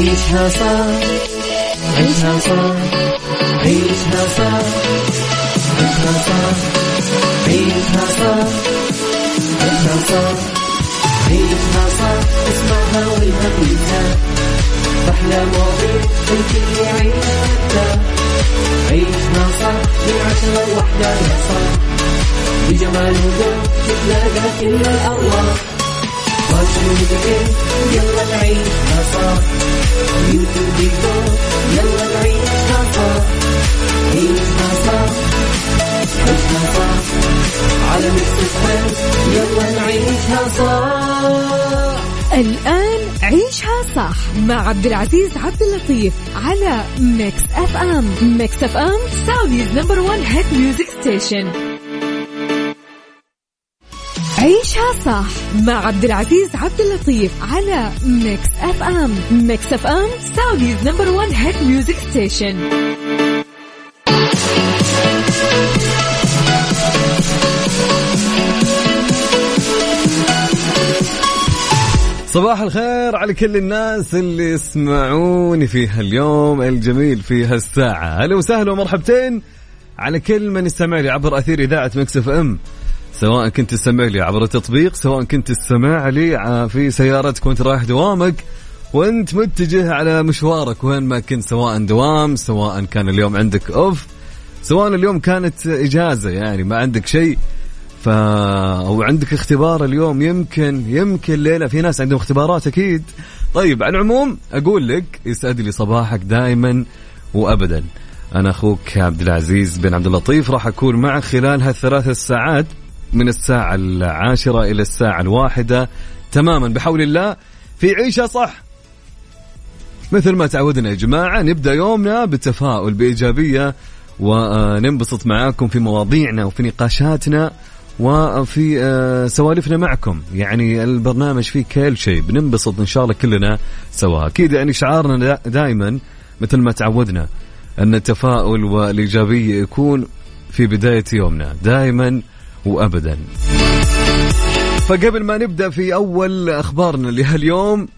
عيشها صح عيشها صح عيشها صح عيشها صح عيشها صح عيشها صح عيشها صح اسمعها والهم ينزاح أحلى مواضيع الكل يعيش مرتاح عيشها صح من عشرة لوحدة يا صاح بجمال وذوق تتلاقى كل الأرواح يلا نعيشها صح يلا نعيشها صح الآن عيشها صح مع عبد العزيز عبد اللطيف على Mix FM Mix FM Saudi's number 1 hit music station عيشها صح مع عبد العزيز عبد اللطيف على Mix FM Mix FM Saudi's number 1 hit music station صباح الخير على كل الناس اللي يسمعوني في هاليوم الجميل في هالساعة. هلا وسهلا ومرحبتين على كل من يستمع لي عبر أثير إذاعة Mix FM سواء كنت تستمع لي عبر التطبيق سواء كنت تستمع لي في سيارتك وانت رايح دوامك وانت متجه على مشوارك وين ما كنت سواء دوام سواء كان اليوم عندك off سواء اليوم كانت إجازة يعني ما عندك شيء. ف أو عندك اختبار اليوم يمكن يمكن ليلة. في ناس عندهم اختبارات أكيد. طيب على العموم أقول لك يسعد لي صباحك دائما وابدا. أنا أخوك عبد العزيز بن عبد اللطيف راح أكون معك خلال هالثلاث ساعات من الساعة العاشرة إلى الساعة الواحدة تماما. بحول الله في عيشة صح. مثل ما تعودنا يا جماعة نبدأ يومنا بتفاؤل بإيجابية وننبسط معاكم في مواضيعنا وفي نقاشاتنا وفي آه، سوالفنا معكم. يعني البرنامج فيه كل شيء. بننبسط إن شاء الله كلنا سوا. أكيد يعني شعارنا دائما مثل ما تعودنا أن التفاؤل والإيجابية يكون في بداية يومنا. دائما وابدا. فقبل ما نبدأ في أول أخبارنا لهاليوم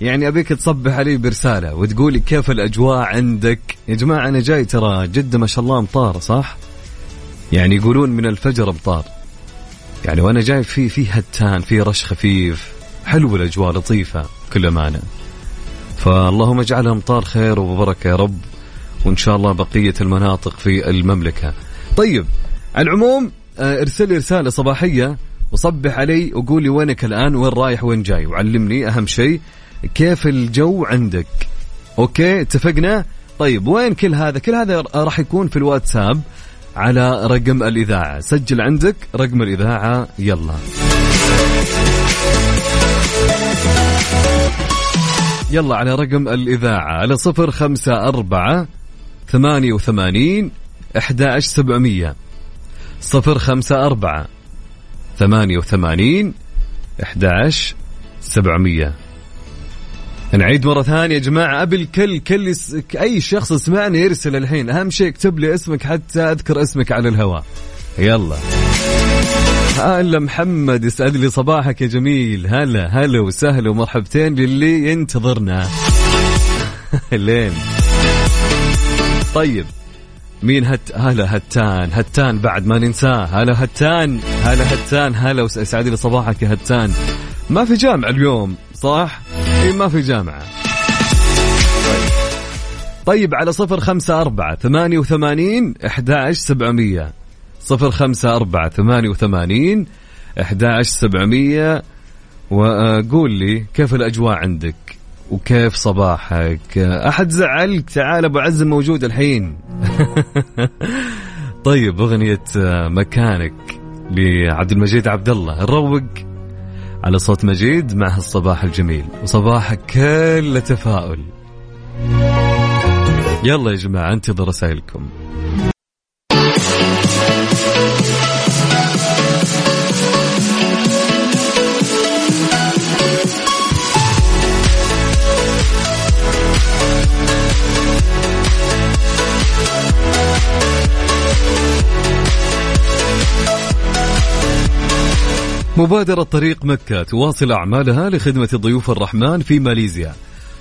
يعني أبيك تصبح علي برسالة وتقولي كيف الأجواء عندك؟ يا جماعة أنا جاي ترى جده ما شاء الله امطار صح؟ يعني يقولون من الفجر امطار يعني وأنا جاي في في هتان في رش خفيف. حلو الأجواء لطيفة كل أمانة. فاللهم اجعلها امطار خير وبركة يا رب وإن شاء الله بقية المناطق في المملكة. طيب على العموم ارسل لي رسالة صباحية وصبح علي وقول لي وينك الآن؟ وين رايح وين جاي؟ وعلمني أهم شيء كيف الجو عندك. أوكي اتفقنا؟ طيب وين كل هذا؟ كل هذا راح يكون في الواتساب على رقم الإذاعة. سجل عندك رقم الإذاعة يلا. يلا على رقم الإذاعة على صفر خمسة أربعة ثمانية وثمانين أحد سبعمية. صفر خمسة أربعة ثمانية وثمانين أحداش سبعمية. نعيد مرة ثانية يا جماعة. أبي الكل كل. أي شخص يسمعني يرسل الحين. أهم شيء اكتب لي اسمك حتى أذكر اسمك على الهواء. يلا. هلا محمد يسعد لي صباحك يا جميل. هلا هلا وسهلا ومرحبتين للي ينتظرنا. لين. طيب. مين هت هلا هتان هتان بعد ما ننساه هلا هتان هلا هتان هلا وسعد لي صباحك يا هتان. ما في جامعة اليوم صح؟ اي ما في جامعة. طيب, طيب على صفر خمسة أربعة ثمانية وثمانين أحد سبعمية. صفر خمسة أربعة ثمانية وثمانين أحد سبعمية. وقول لي كيف الأجواء عندك؟ وكيف صباحك؟ أحد زعلك؟ تعال أبو عزم موجود الحين. طيب أغنية مكانك لعبد المجيد عبد الله نروق على صوت مجيد مع الصباح الجميل. وصباحك كله تفاؤل. يلا يا جماعة انتظر رسائلكم. مبادرة طريق مكة تواصل أعمالها لخدمة ضيوف الرحمن في ماليزيا.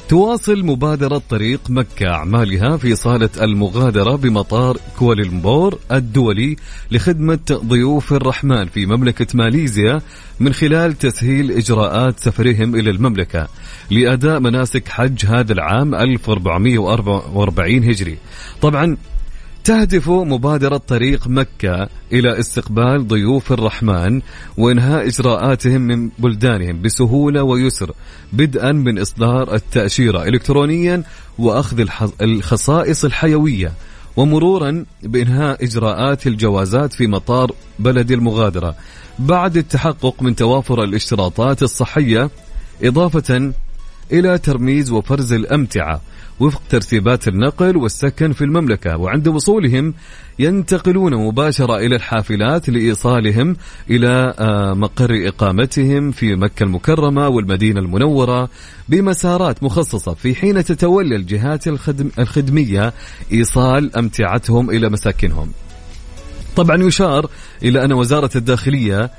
تواصل مبادرة طريق مكة أعمالها في صالة المغادرة بمطار كوالالمبور الدولي لخدمة ضيوف الرحمن في مملكة ماليزيا من خلال تسهيل إجراءات سفرهم إلى المملكة لأداء مناسك حج هذا العام 1444 هجري. طبعا تهدف مبادرة طريق مكة إلى استقبال ضيوف الرحمن وإنهاء إجراءاتهم من بلدانهم بسهولة ويسر بدءا من إصدار التأشيرة إلكترونيا وأخذ الخصائص الحيوية ومرورا بإنهاء إجراءات الجوازات في مطار بلد المغادرة. بعد التحقق من توافر الاشتراطات الصحية إضافة إلى ترميز وفرز الأمتعة. وفق ترتيبات النقل والسكن في المملكة وعند وصولهم ينتقلون مباشرة إلى الحافلات لإيصالهم إلى آه، مقر إقامتهم في مكة المكرمة والمدينة المنورة بمسارات مخصصة في حين تتولى الجهات الخدمية إيصال أمتعتهم إلى مساكنهم. طبعا يشار إلى أن وزارة الداخلية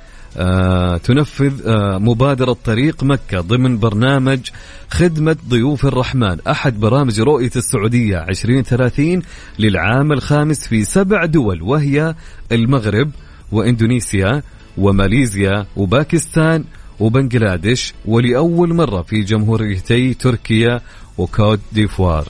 تنفذ آه مبادرة طريق مكة ضمن برنامج خدمة ضيوف الرحمن. أحد برامج رؤية السعودية 2030 للعام الخامس في سبع دول وهي المغرب وإندونيسيا وماليزيا وباكستان وبنغلاديش ولأول مرة في جمهوريتي تركيا وكوت ديفوار.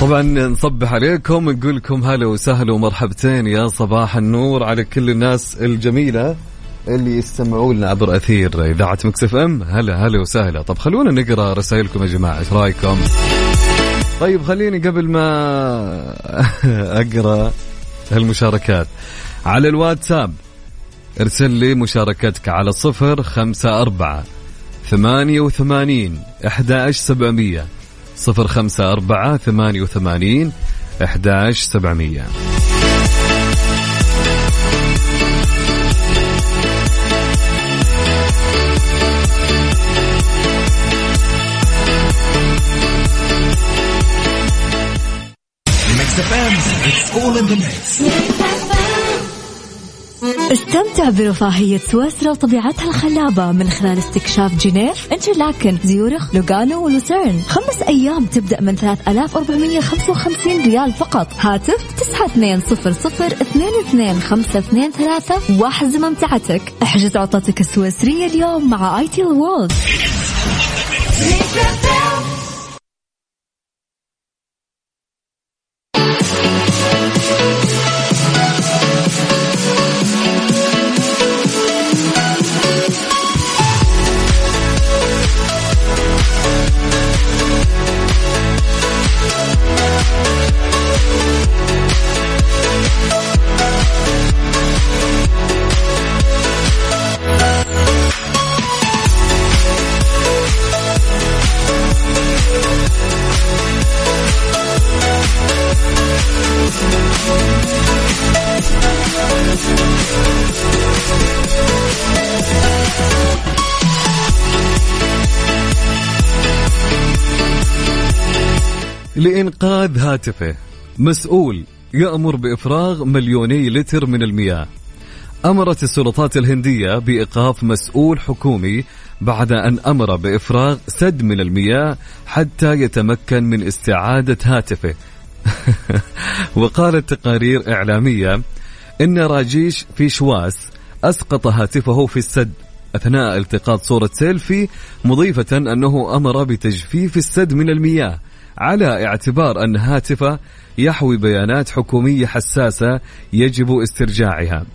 طبعا نصبح عليكم نقول لكم هلا وسهلا ومرحبتين. يا صباح النور على كل الناس الجميلة اللي يستمعون لنا عبر أثير إذاعة مكسف إم. هلا هلا وسهلا. طب خلونا نقرأ رسائلكم يا جماعة. إيش رأيكم؟ طيب خليني قبل ما أقرأ هالمشاركات. على الواتساب ارسل لي مشاركتك على صفر خمسة أربعة ثمانية وثمانين أحد سبعمية صفر خمسة أربعة ثمانية وثمانين أحداش سبعمية It's all in the mix. استمتع برفاهية سويسرا وطبيعتها الخلابة من خلال استكشاف جنيف، إنترلاكن، زيورخ، لوغانو ولوسيرن. خمس أيام تبدأ من 3455 ريال فقط. هاتف 9200 واحجز ممتعتك. احجز عطلتك السويسرية اليوم مع اي تي وورلد. لإنقاذ هاتفه. مسؤول يأمر بإفراغ مليوني لتر من المياه. أمرت السلطات الهندية بإيقاف مسؤول حكومي بعد أن أمر بإفراغ سد من المياه حتى يتمكن من استعادة هاتفه. وقالت تقارير إعلامية إن راجيش فيشواس أسقط هاتفه في السد. أثناء التقاط صورة سيلفي مضيفة أنه أمر بتجفيف السد من المياه. على اعتبار أن هاتفه يحوي بيانات حكومية حساسة يجب استرجاعها.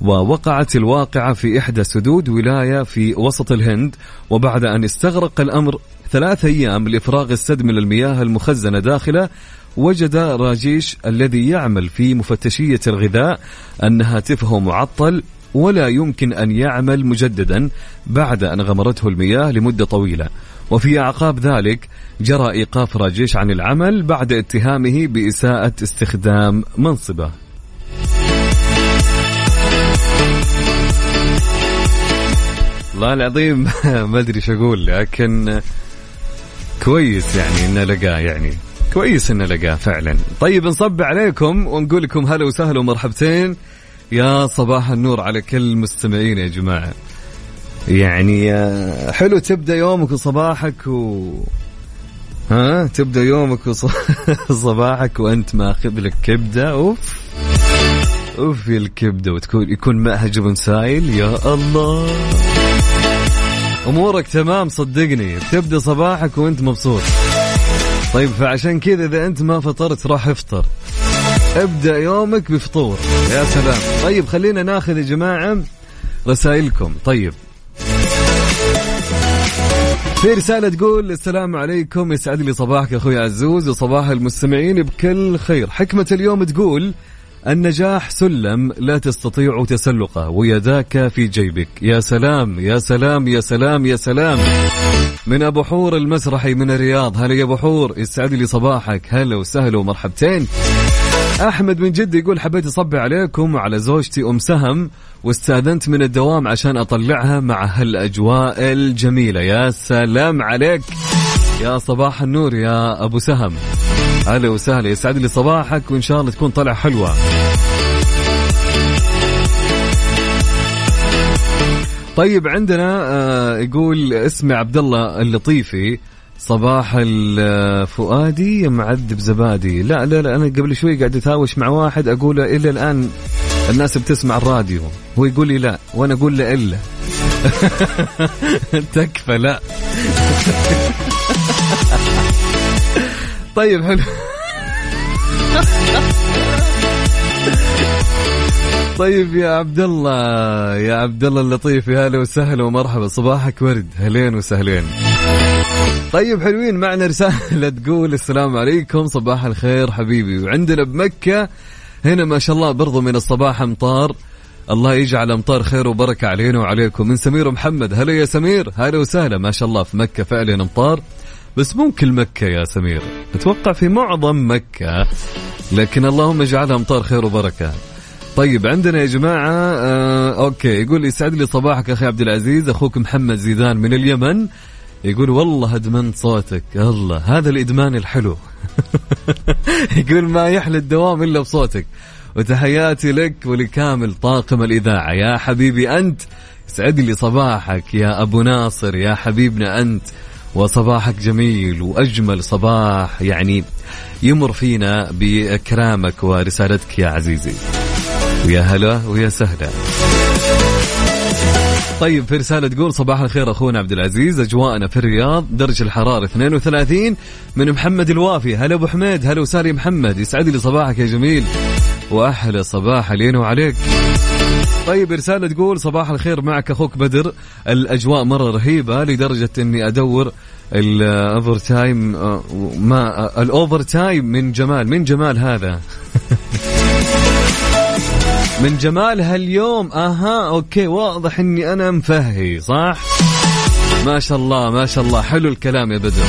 ووقعت الواقعة في إحدى سدود ولاية في وسط الهند وبعد أن استغرق الأمر ثلاث أيام لإفراغ السد من المياه المخزنة داخله وجد راجيش الذي يعمل في مفتشية الغذاء أن هاتفه معطل ولا يمكن أن يعمل مجددا بعد أن غمرته المياه لمدة طويلة. وفي أعقاب ذلك جرى إيقاف راجيش عن العمل بعد اتهامه بإساءة استخدام منصبه. والله العظيم ما أدري إيش أقول لكن كويس يعني إنه لقاه يعني كويس إنه لقاه فعلا. طيب نصب عليكم ونقول لكم هلا وسهلا ومرحبتين. يا صباح النور على كل مستمعين يا جماعة. يعني آه، حلو تبدأ يومك وصباحك و ها؟ تبدأ يومك وصباحك وأنت ماخذ لك كبدة. أوف. أوف الكبدة. وتكون يكون معها جبن سايل يا الله. أمورك تمام. صدقني. تبدأ صباحك وأنت مبسوط. طيب فعشان كذا إذا أنت ما فطرت راح افطر. ابدأ يومك بفطور. يا سلام. طيب خلينا ناخذ يا جماعة رسائلكم. طيب في رسالة تقول السلام عليكم يسعد لي صباحك أخوي عزوز وصباح المستمعين بكل خير. حكمة اليوم تقول النجاح سلم لا تستطيع تسلقه ويداك في جيبك. يا سلام يا سلام يا سلام يا سلام. من أبو حور المسرحي من الرياض. هلا يا أبو حور يسعد لي صباحك. هلا وسهلا ومرحبتين. أحمد من جد يقول حبيت أصبي عليكم وعلى زوجتي أم سهم واستأذنت من الدوام عشان أطلعها مع هالأجواء الجميلة. يا سلام عليك. يا صباح النور يا أبو سهم. أهلا وسهلا. يسعد لي صباحك وإن شاء الله تكون طلعة حلوة. طيب عندنا آه يقول اسمي عبد الله اللطيفي. صباح الفؤادي معذب زبادي. لا لا لا أنا قبل شوي قاعد أتهاوش مع واحد أقول إلى الآن الناس بتسمع الراديو. هو يقول لي لا وأنا أقول له إلا. تكفى لا. طيب حلو. طيب يا عبد الله يا عبد الله اللطيف يا هلا وسهلا ومرحبا. صباحك ورد. هلين وسهلين. طيب حلوين معنا رسالة تقول السلام عليكم. صباح الخير حبيبي. وعندنا بمكة هنا ما شاء الله برضو من الصباح أمطار. الله يجعل أمطار خير وبركة علينا وعليكم. من سمير محمد. هلا يا سمير. هلا وسهلا. ما شاء الله في مكة فعلا أمطار. بس مو كل مكة يا سمير. أتوقع في معظم مكة. لكن اللهم اجعلها أمطار خير وبركة. طيب عندنا يا جماعة آه okay يقول يسعد لي صباحك أخي عبد العزيز. أخوك محمد زيدان من اليمن يقول والله أدمنت صوتك. الله هذا الإدمان الحلو. يقول ما يحلى الدوام إلا بصوتك. وتحياتي لك ولكامل طاقم الإذاعة. يا حبيبي أنت يسعد لي صباحك. يا أبو ناصر يا حبيبنا أنت. وصباحك جميل وأجمل صباح يعني يمر فينا بإكرامك ورسالتك يا عزيزي. ويا هلا ويا سهلا. طيب في رسالة تقول صباح الخير أخونا عبد العزيز أجواءنا في الرياض درجة الحرارة 32 من محمد الوافي. هلا أبو حميد هلا وساري محمد يسعد لي صباحك يا جميل. وأحلى صباح علينا وعليك. طيب رسالة تقول صباح الخير معك أخوك بدر. الأجواء مرة رهيبة لدرجة أني أدور ال overtime آه، ما آه، ال overtime من جمال من جمال هذا. من جمال هاليوم. أها okay واضح إني أنا مفهي صح؟ ما شاء الله ما شاء الله. حلو الكلام يا بدر.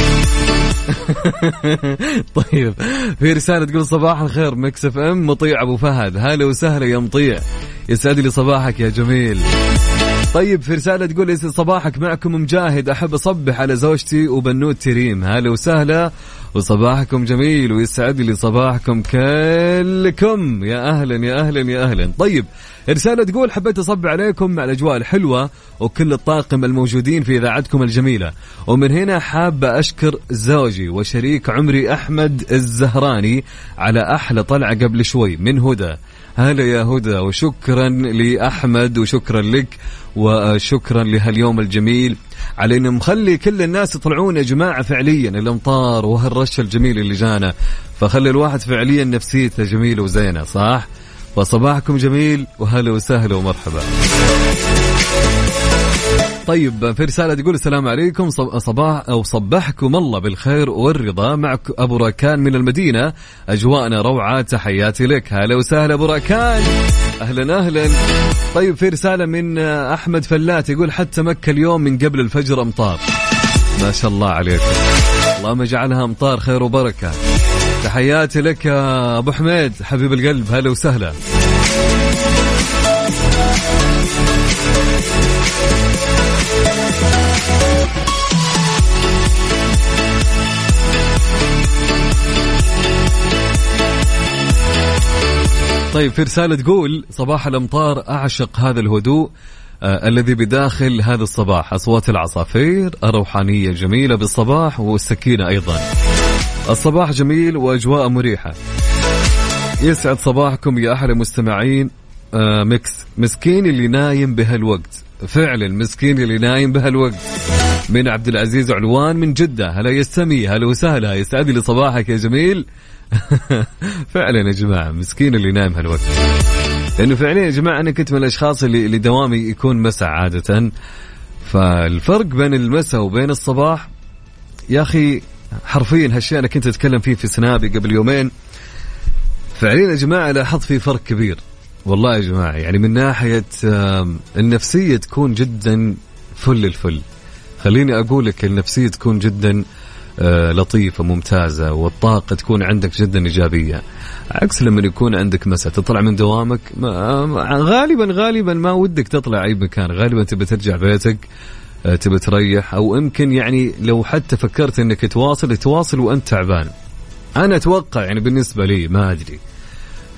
طيب في رسالة تقول صباح الخير Mix FM مطيع أبو فهد. هلا وسهلا يا مطيع. يسعد لي صباحك يا جميل. طيب في رسالة تقول يسعد صباحك معكم مجاهد. أحب أصبح على زوجتي وبنوت تريم. هلا وسهلا. وصباحكم جميل ويسعد لي صباحكم كلكم. يا أهلا يا أهلا يا أهلا. طيب رسالة تقول حبيت أصب عليكم مع الأجواء الحلوة وكل الطاقم الموجودين في إذاعتكم الجميلة. ومن هنا حابة أشكر زوجي وشريك عمري أحمد الزهراني على أحلى طلعة قبل شوي. من هدى. هلا يا هدى وشكرا لأحمد وشكرا لك وشكرا لهاليوم الجميل. على انه مخلي كل الناس يطلعون يا جماعة فعليا الأمطار وهالرش الجميل اللي جانا. فخلي الواحد فعليا نفسيته جميلة وزينة صح؟ وصباحكم جميل وهلا وسهلا ومرحبا. طيب في رسالة تقول السلام عليكم صباح أو صبحكم الله بالخير والرضا. معك أبو راكان من المدينة. أجواءنا روعة تحياتي لك. هلا وسهلا أبو راكان. أهلا أهلا. طيب في رسالة من أحمد فلات يقول حتى مكة اليوم من قبل الفجر أمطار. ما شاء الله عليكم اللهم اجعلها أمطار خير وبركة. تحياتي لك يا أبو حميد حبيب القلب. هلا وسهلا. طيب في رسالة تقول صباح الأمطار أعشق هذا الهدوء آه الذي بداخل هذا الصباح. أصوات العصافير الروحانية الجميلة بالصباح والسكينة أيضا. الصباح جميل وأجواء مريحة. يسعد صباحكم يا أحلى مستمعين آه ميكس مسكين اللي نايم بهالوقت. فعلا مسكين اللي نايم بهالوقت. من عبد العزيز علوان من جدة. هلا يستمي هلا وسهلا. يسعد لي صباحك يا جميل. فعلا يا جماعة مسكين اللي نايم هالوقت. لأنه فعليا يا جماعة أنا كنت من الأشخاص اللي, اللي دوامي يكون مساء عادة. فالفرق بين المساء وبين الصباح يا أخي حرفيا هالشيء أنا كنت أتكلم فيه في سنابي قبل يومين. فعليا يا جماعة لاحظت في فرق كبير. والله يا جماعة يعني من ناحية النفسية تكون جدا فل الفل. خليني أقول لك النفسية تكون جدا لطيفة ممتازة والطاقة تكون عندك جدا إيجابية. عكس لما يكون عندك مساء تطلع من دوامك غالبا غالبا ما ودك تطلع أي مكان. غالبا تبي ترجع بيتك آه، تبي تريح أو يمكن يعني لو حتى فكرت أنك تواصل تواصل وأنت تعبان. أنا أتوقع يعني بالنسبة لي ما أدري.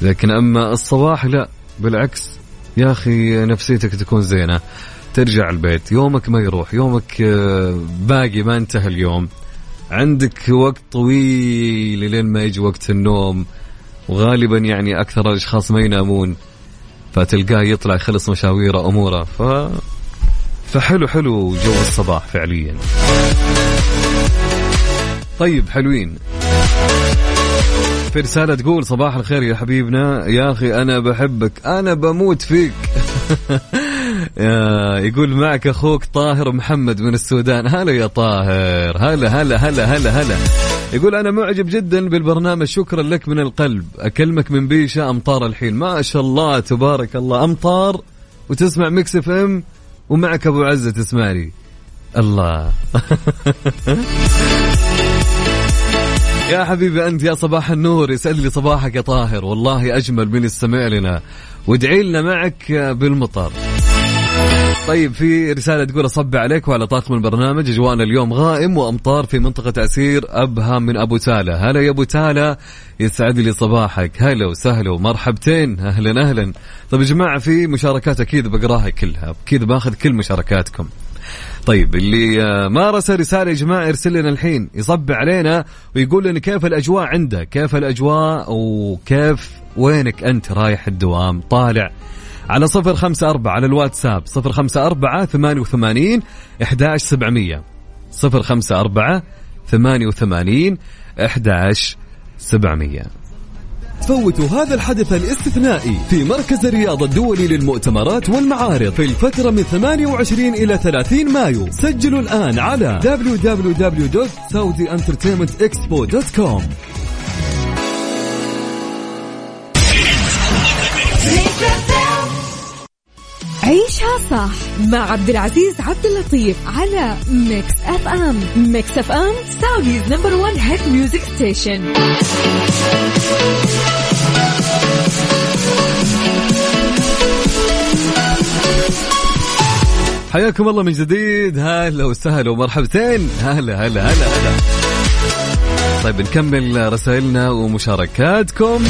لكن أما الصباح لا. بالعكس يا أخي نفسيتك تكون زينة. ترجع البيت يومك ما يروح يومك آه، باقي ما انتهى اليوم. عندك وقت طويل لين ما يجي وقت النوم. وغالبا يعني أكثر الأشخاص ما ينامون فتلقاه يطلع يخلص مشاويره اموره ف فحلو حلو جو الصباح فعليا. طيب حلوين. في رسالة تقول صباح الخير يا حبيبنا. يا أخي أنا بحبك. أنا بموت فيك. يقول معك أخوك طاهر محمد من السودان. هلا يا طاهر. هلا هلا هلا هلا هلا. يقول أنا معجب جدا بالبرنامج. شكرا لك من القلب. أكلمك من بيشة أمطار الحين. ما شاء الله تبارك الله. أمطار وتسمع Mix FM ومعك أبو عزة تسمعني. الله. يا حبيبي أنت يا صباح النور. يسعد لي صباحك يا طاهر. والله أجمل من السمع لنا. وادعي لنا معك بالمطر. طيب في رسالة تقول أصبح عليك وعلى طاقم البرنامج. أجوانا اليوم غائم وأمطار في منطقة تأثير أبها من أبو تالة. هلا يا أبو تالة يسعد لي صباحك. هلا وسهلا ومرحبتين. أهلا أهلا. طيب يا جماعة في مشاركات أكيد بقراها كلها. أكيد بآخذ كل مشاركاتكم. طيب اللي ما رسل رسالة يا جماعة يرسل لنا الحين. يصب علينا ويقول لنا كيف الأجواء عنده؟ كيف الأجواء وكيف وينك أنت رايح الدوام؟ طالع على صفر خمسة أربعة على الواتساب. صفر خمسة أربعة ثمانية وثمانين إحداش سبعمية. صفر خمسة أربعة ثمانية وثمانين إحداش سبعمية. فوتوا هذا الحدث الاستثنائي في مركز الرياض الدولي للمؤتمرات والمعارض في الفترة من 28 إلى 30 مايو. سجلوا الآن على www.saudientertainmentexpo.com صح مع عبد العزيز عبد اللطيف على Mix FM Mix FM Saudi's number 1 hit music station حياكم الله من جديد. هلا وسهلا ومرحبتين. هلا هلا هلا هلا. طيب نكمل رسائلنا ومشاركاتكم.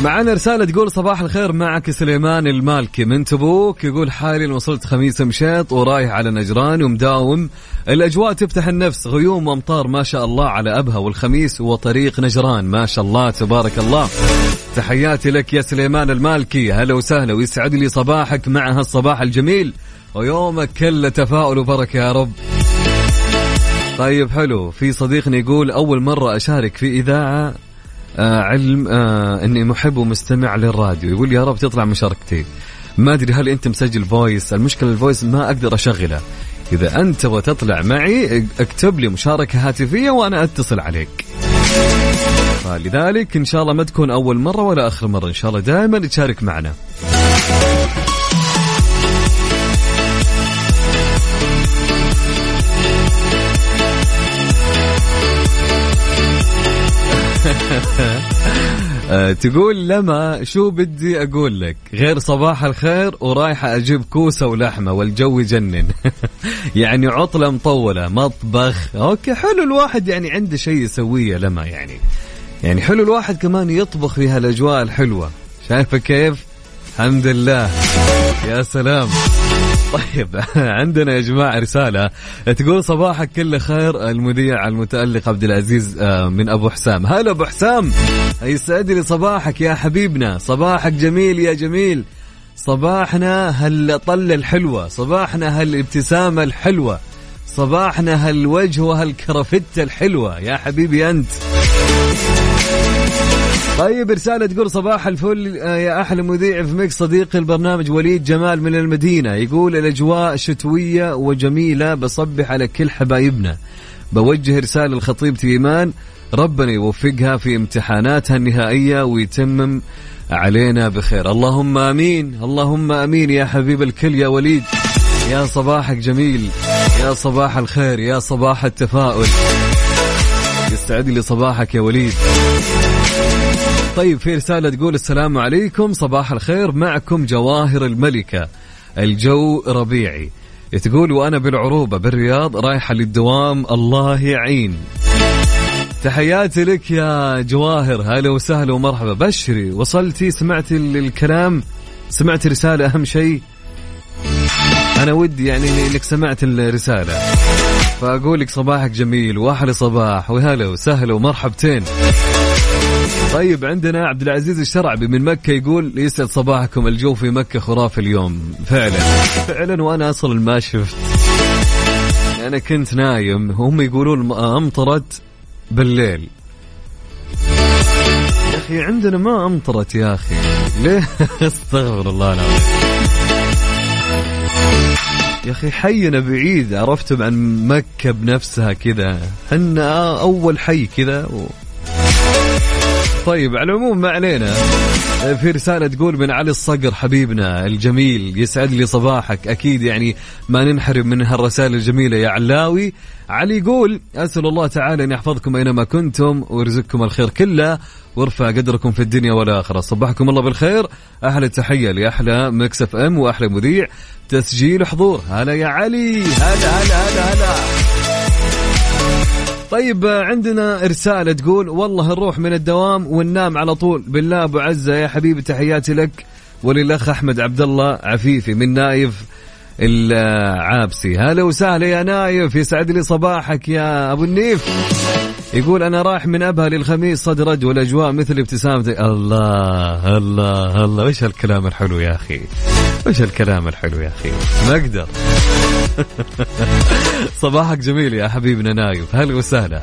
معنا رسالة تقول صباح الخير معك سليمان المالكي من تبوك يقول حاليا وصلت خميس مشيط ورايح على نجران ومداوم. الأجواء تفتح النفس غيوم وأمطار ما شاء الله على أبها والخميس وطريق نجران ما شاء الله تبارك الله. تحياتي لك يا سليمان المالكي هلا وسهلا ويسعد لي صباحك مع هالصباح الجميل. ويومك كله تفاؤل وبركة يا رب. طيب حلو في صديقنا يقول أول مرة أشارك في إذاعة علم آه إني محب ومستمع للراديو. يقول يا رب تطلع مشاركتي. ما أدري هل أنت مسجل voice المشكلة ال voice ما أقدر أشغله. إذا أنت تبغى تطلع معي اكتب لي مشاركة هاتفية وأنا أتصل عليك. فلذلك إن شاء الله ما تكون أول مرة ولا آخر مرة. إن شاء الله دائما تشارك معنا. تقول لما شو بدي أقول لك؟ غير صباح الخير ورايحه أجيب كوسة ولحمة والجو يجنن. يعني عطلة مطولة مطبخ. أوكي حلو الواحد يعني عنده شيء يسويه لما يعني. يعني حلو الواحد كمان يطبخ في هالأجواء الحلوة. شايفة كيف؟ الحمد لله. يا سلام. طيب عندنا يا جماعة رسالة. تقول صباحك كل خير المذيع المتألق عبد العزيز آه، من أبو حسام. هلا أبو حسام يسعد لي صباحك يا حبيبنا. صباحك جميل يا جميل. صباحنا هالطلة الحلوة صباحنا هالابتسامة الحلوة صباحنا هالوجه وهالكرفتة الحلوة. يا حبيبي أنت. طيب رسالة تقول صباح الفل آه، يا أحلى مذيع في ميكس صديقي البرنامج وليد جمال من المدينة. يقول الأجواء شتوية وجميلة بصبح على كل حبايبنا. بوجه رسالة لخطيبتي إيمان ربنا يوفقها في امتحاناتها النهائية ويتمم علينا بخير. اللهم آمين اللهم آمين يا حبيب الكل يا وليد. يا صباحك جميل يا صباح الخير يا صباح التفاؤل. يستعد لي صباحك يا وليد. طيب في رسالة تقول السلام عليكم صباح الخير. معكم جواهر الملكة الجو ربيعي. تقول وأنا بالعروبة بالرياض رايحة للدوام الله يعين. تحياتي لك يا جواهر هلا وسهلا ومرحبا. بشري وصلتي سمعت الكلام؟ سمعت رسالة أهم شيء أنا ودي يعني إنك سمعت الرسالة. فأقول لك صباحك جميل وأحلى صباح وهلا وسهلا ومرحبتين. طيب عندنا عبد العزيز الشرعبي من مكة يقول يسعد صباحكم الجو في مكة خرافي اليوم. فعلا. فعلا وأنا أصلا ما شفت. أنا كنت نايم. هم يقولون أمطرت بالليل. يا أخي عندنا ما أمطرت يا أخي. ليه؟ أستغفر الله العظيم. يا أخي حينا بعيد. عرفتم عن مكة بنفسها كذا. حنا أول حي كذا و... طيب على العموم ما علينا. في رسالة تقول من علي الصقر حبيبنا الجميل يسعد لي صباحك. أكيد يعني ما ننحرم من هالرسائل الجميلة يا علاوي. علي يقول أسأل الله تعالى أن يحفظكم أينما كنتم ويرزقكم الخير كله وارفع قدركم في الدنيا والآخرة. صبحكم الله بالخير. أحلى تحية لأحلى مكسف أم وأحلى مذيع. تسجيل حضور. هلا يا علي. هلا هلا هلا هلا. طيب عندنا رسالة تقول والله نروح من الدوام وننام على طول. بالله أبو عزة يا حبيبي تحياتي لك. وللأخ أحمد عبد الله عفيفي من نايف العابسي. هلا وسهلا يا نايف يسعد لي صباحك يا أبو النيف. يقول أنا رايح من أبها للخميس صد رد والأجواء مثل ابتسامتك الله الله الله. وش هالكلام الحلو يا أخي؟ وش هالكلام الحلو يا أخي؟ ما أقدر. صباحك جميل يا حبيبنا نايف. هلا وسهلا.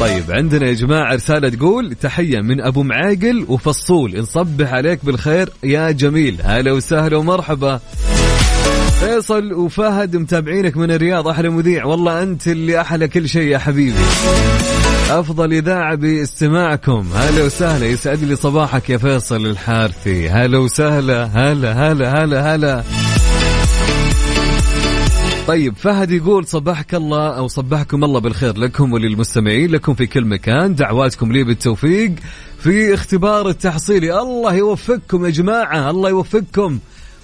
طيب عندنا يا جماعة رسالة تقول تحية من أبو معاقل وفصول. نصبح عليك بالخير يا جميل. هلا وسهلا ومرحبا. فيصل وفهد متابعينك من الرياض أحلى مذيع. والله أنت اللي أحلى كل شيء يا حبيبي. أفضل إذاعة باستماعكم. هلا وسهلا. يسعد لي صباحك يا فيصل الحارثي. هلا وسهلا. هلا هلا هلا هلا. طيب فهد يقول صبحك الله أو صبحكم الله بالخير لكم وللمستمعين لكم في كل مكان. دعواتكم لي بالتوفيق. في اختبار التحصيلي الله يوفقكم يا جماعة الله يوفقكم.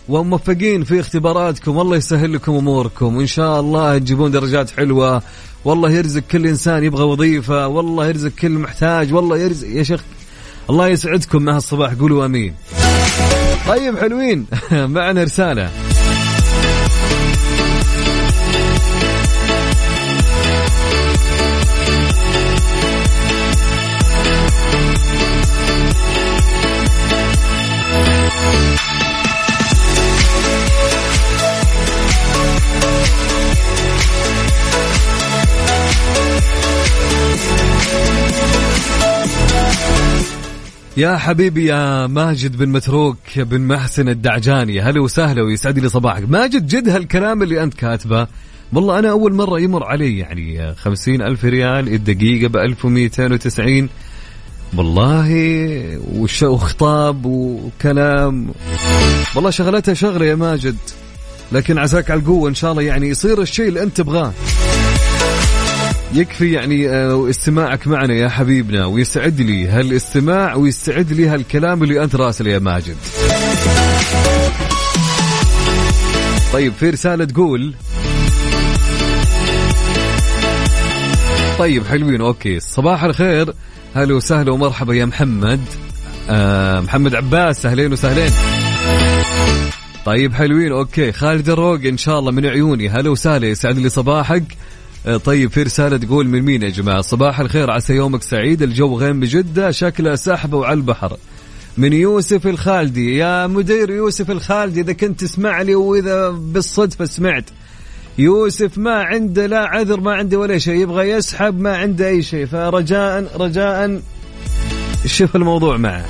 وموفقين في اختباراتكم. والله يسهل لكم أموركم. وان شاء الله تجيبون درجات حلوة. والله يرزق كل إنسان يبغى وظيفة. والله يرزق كل محتاج. والله يرزق يا شيخ. الله يسعدكم. مع الصباح قولوا آمين. طيب حلوين. معنا رسالة. يا حبيبي يا ماجد بن متروك بن محسن الدعجاني هلا وسهلا ويسعد لي صباحك. ماجد جد هالكلام اللي أنت كاتبه والله أنا أول مرة يمر علي يعني خمسين ألف ريال الدقيقة بألف ومئتين وتسعين. والله وخطاب وكلام. والله شغلتها شغلة يا ماجد لكن عساك على القوة إن شاء الله يعني يصير الشيء اللي أنت تبغاه. يكفي يعني آه، استماعك معنا يا حبيبنا ويسعد لي هالاستماع ويسعد لي هالكلام اللي أنت راسل يا ماجد. طيب في رسالة تقول طيب حلوين okay. صباح الخير. هلا وسهلا ومرحبا يا محمد. آه محمد عباس أهلين وسهلين. طيب حلوين okay. خالد الروق إن شاء الله من عيوني. هلا وسهلا يسعد لي صباحك. طيب في رسالة تقول من مين يا جماعة؟ صباح الخير عسى يومك سعيد الجو غيم بجدة شكله سحبة وعلى البحر. من يوسف الخالدي يا مدير يوسف الخالدي إذا كنت تسمع لي وإذا بالصدفة سمعت. يوسف ما عنده لا عذر ما عنده ولا شيء يبغى يسحب ما عنده أي شيء. فرجاء رجاء. شوف الموضوع معه.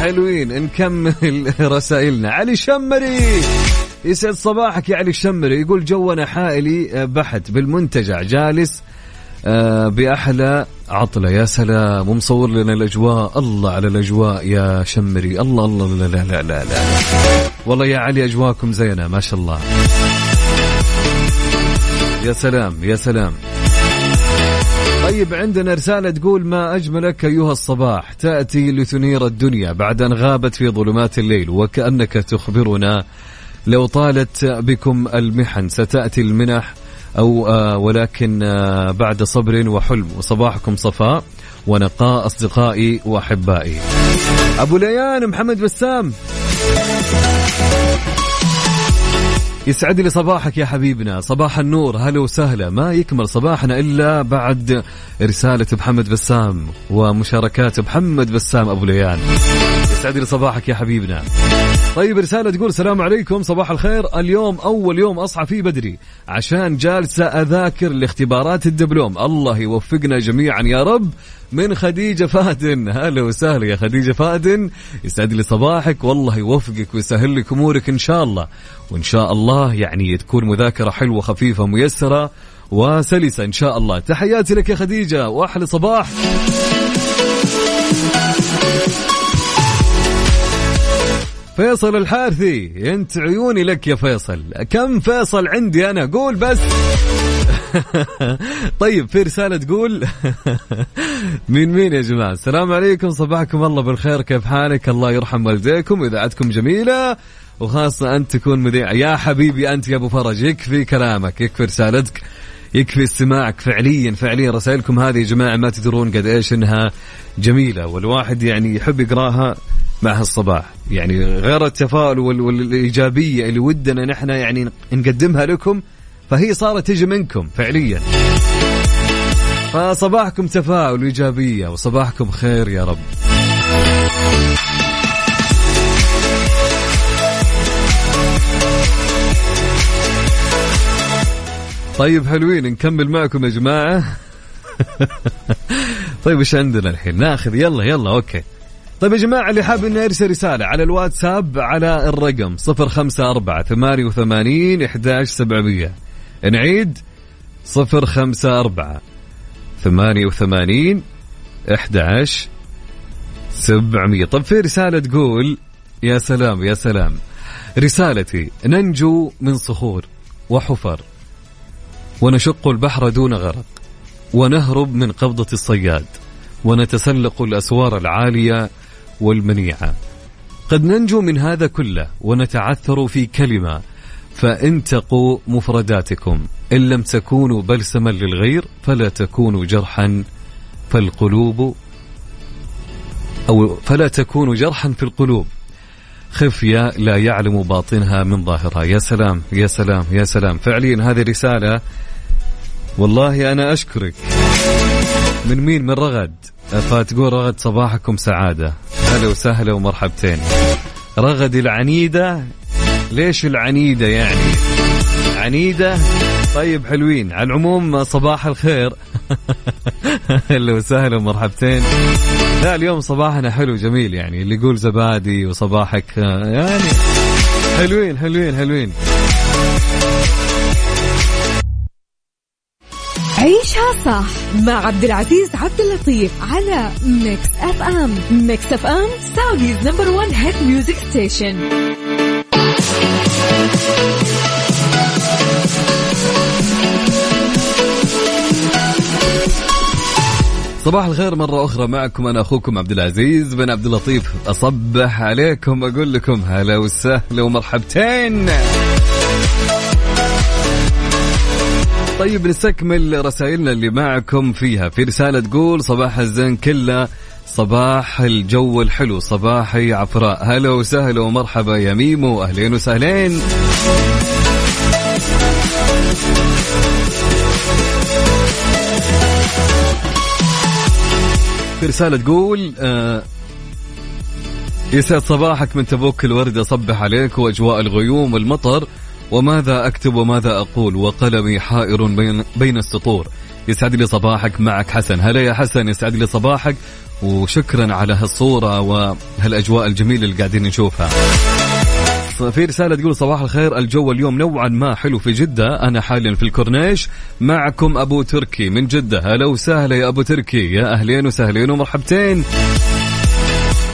حلوين نكمل رسائلنا. علي شمري. يسعد صباحك يا علي الشمري. يقول جونا حائلي بحت بالمنتجع جالس آه، بأحلى عطلة. يا سلام ومصور لنا الأجواء. الله على الأجواء يا شمري. الله الله لا لا لا لا, لا. والله يا علي أجواكم زينة ما شاء الله. يا سلام يا سلام. طيب عندنا رسالة تقول ما أجملك أيها الصباح؟ تأتي لتنير الدنيا بعد أن غابت في ظلمات الليل وكأنك تخبرنا لو طالت بكم المحن ستأتي المنح أو آه ولكن آه بعد صبر وحلم. وصباحكم صفاء ونقاء أصدقائي وأحبائي. أبو ليان محمد بسام. يسعد لي صباحك يا حبيبنا. صباح النور هلا وسهلا. ما يكمل صباحنا إلا بعد رسالة محمد بسام ومشاركات محمد بسام أبو ليان. يسعد لي صباحك يا حبيبنا. طيب رسالة تقول السلام عليكم صباح الخير. اليوم أول يوم أصحى فيه بدري عشان جالسة أذاكر لاختبارات الدبلوم. الله يوفقنا جميعا يا رب. من خديجة فادن هلا وسهلا يا خديجة فادن يسعد لي صباحك. والله يوفقك ويسهل لك أمورك إن شاء الله. وإن شاء الله يعني تكون مذاكرة حلوة خفيفة ميسرة وسلسة إن شاء الله. تحياتي لك يا خديجة. وأحلى صباح. فيصل الحارثي. انت عيوني لك يا فيصل. كم فيصل عندي أنا؟ قول بس. طيب في رسالة تقول مين مين يا جماعة؟ السلام عليكم صباحكم الله بالخير كيف حالك؟ الله يرحم والديكم إذاعتكم جميلة وخاصة أنت تكون مذيع. يا حبيبي أنت يا أبو فرج يكفي كلامك يكفي رسالتك يكفي استماعك فعليا فعليا. رسائلكم هذه يا جماعة ما تدرون قد إيش إنها جميلة والواحد يعني يحب يقراها مع هالصباح. يعني غير التفاؤل والإيجابية اللي ودنا نحن يعني نقدمها لكم فهي صارت تجي منكم فعليا. فصباحكم تفاؤل وإيجابية وصباحكم خير يا رب. طيب حلوين نكمل معكم يا جماعة. طيب إيش عندنا الحين؟ ناخذ يلا يلا أوكي. طيب يا جماعة اللي حاب إنه يرسل رسالة على الواتساب على الرقم 054 88 11700 نعيد 054 88 11 700 طب في رسالة تقول يا سلام يا سلام رسالتي ننجو من صخور وحفر ونشق البحر دون غرق ونهرب من قبضة الصياد ونتسلق الأسوار العالية والمنيعة. قد ننجو من هذا كله ونتعثر في كلمة فانتقوا مفرداتكم إن لم تكونوا بلسما للغير فلا تكونوا جرحا فالقلوب أو فلا تكونوا جرحا في القلوب. خفية لا يعلم باطنها من ظاهرها. يا سلام يا سلام يا سلام. فعليا هذه رسالة والله أنا أشكرك. من مين؟ من رغد. فتقول رغد صباحكم سعادة. هلا وسهلا ومرحبتين. رغد العنيدة ليش العنيدة يعني؟ عنيدة؟ طيب حلوين. على العموم صباح الخير. أهلا وسهلا ومرحبتين. لا اليوم صباحنا حلو جميل يعني. اللي يقول زبادي وصباحك يعني حلوين حلوين حلوين. عيشها صح مع عبد العزيز عبد اللطيف على Mix FM Mix FM Saudi's number 1 hit music station صباح الخير مرة أخرى معكم أنا أخوكم عبد العزيز بن عبد اللطيف. أصبح عليكم أقول لكم هلا وسهلا ومرحبتين. طيب نستكمل رسائلنا اللي معكم فيها. في رسالة تقول صباح الزين كله. صباح الجو الحلو صباحي عفراء. هلا وسهلا ومرحبا يا ميمو. أهلين وسهلين. في رسالة تقول آه يسعد صباحك من تبوك الورد أصبح عليك وأجواء الغيوم والمطر. وماذا أكتب وماذا أقول؟ وقلمي حائر بين, بين السطور. يسعد لي صباحك معك حسن. هلا يا حسن يسعد لي صباحك. وشكرا على هالصورة وهالأجواء الجميلة اللي قاعدين نشوفها. في رسالة تقول صباح الخير الجو اليوم نوعا ما حلو في جدة. أنا حاليا في الكورنيش معكم أبو تركي من جدة. هلا وسهلا يا أبو تركي. يا أهلين وسهلين ومرحبتين.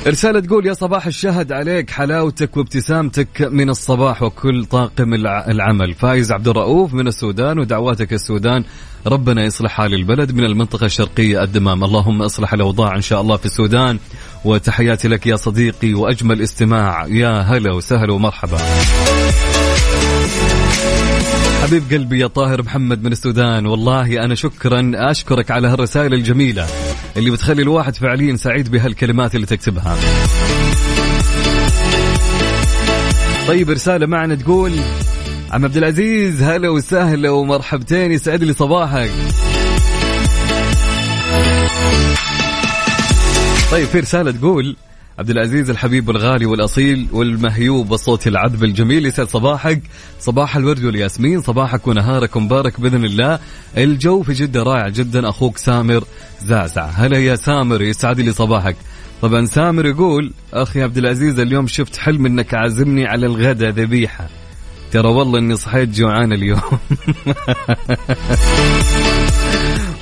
رسالة تقول يا صباح الشهد عليك حلاوتك وابتسامتك من الصباح وكل طاقم العمل. فايز عبد الرؤوف من السودان ودعواتك السودان ربنا يصلح حال البلد من المنطقة الشرقية الدمام. اللهم أصلح الأوضاع إن شاء الله في السودان وتحياتي لك يا صديقي وأجمل استماع. يا هلا وسهلا ومرحبا. حبيب قلبي يا طاهر محمد من السودان والله أنا شكرا أشكرك على هالرسائل الجميلة اللي بتخلي الواحد فعليا سعيد بهالكلمات اللي تكتبها. طيب رسالة معنا تقول عم عبد العزيز هلا وسهلا ومرحبتين يسعد لي صباحك. طيب في رسالة تقول عبد العزيز الحبيب الغالي والأصيل والمهيوب والصوت العذب الجميل يسعد صباحك. صباح الورد والياسمين صباحك ونهارك مبارك بإذن الله. الجو في جدة رائع جدا أخوك سامر زعزع هلا يا سامر يسعد لي صباحك. طبعا سامر يقول أخي عبد العزيز اليوم شفت حلم إنك عازمني على الغداء ذبيحة. ترى والله إني صحيت جوعان اليوم.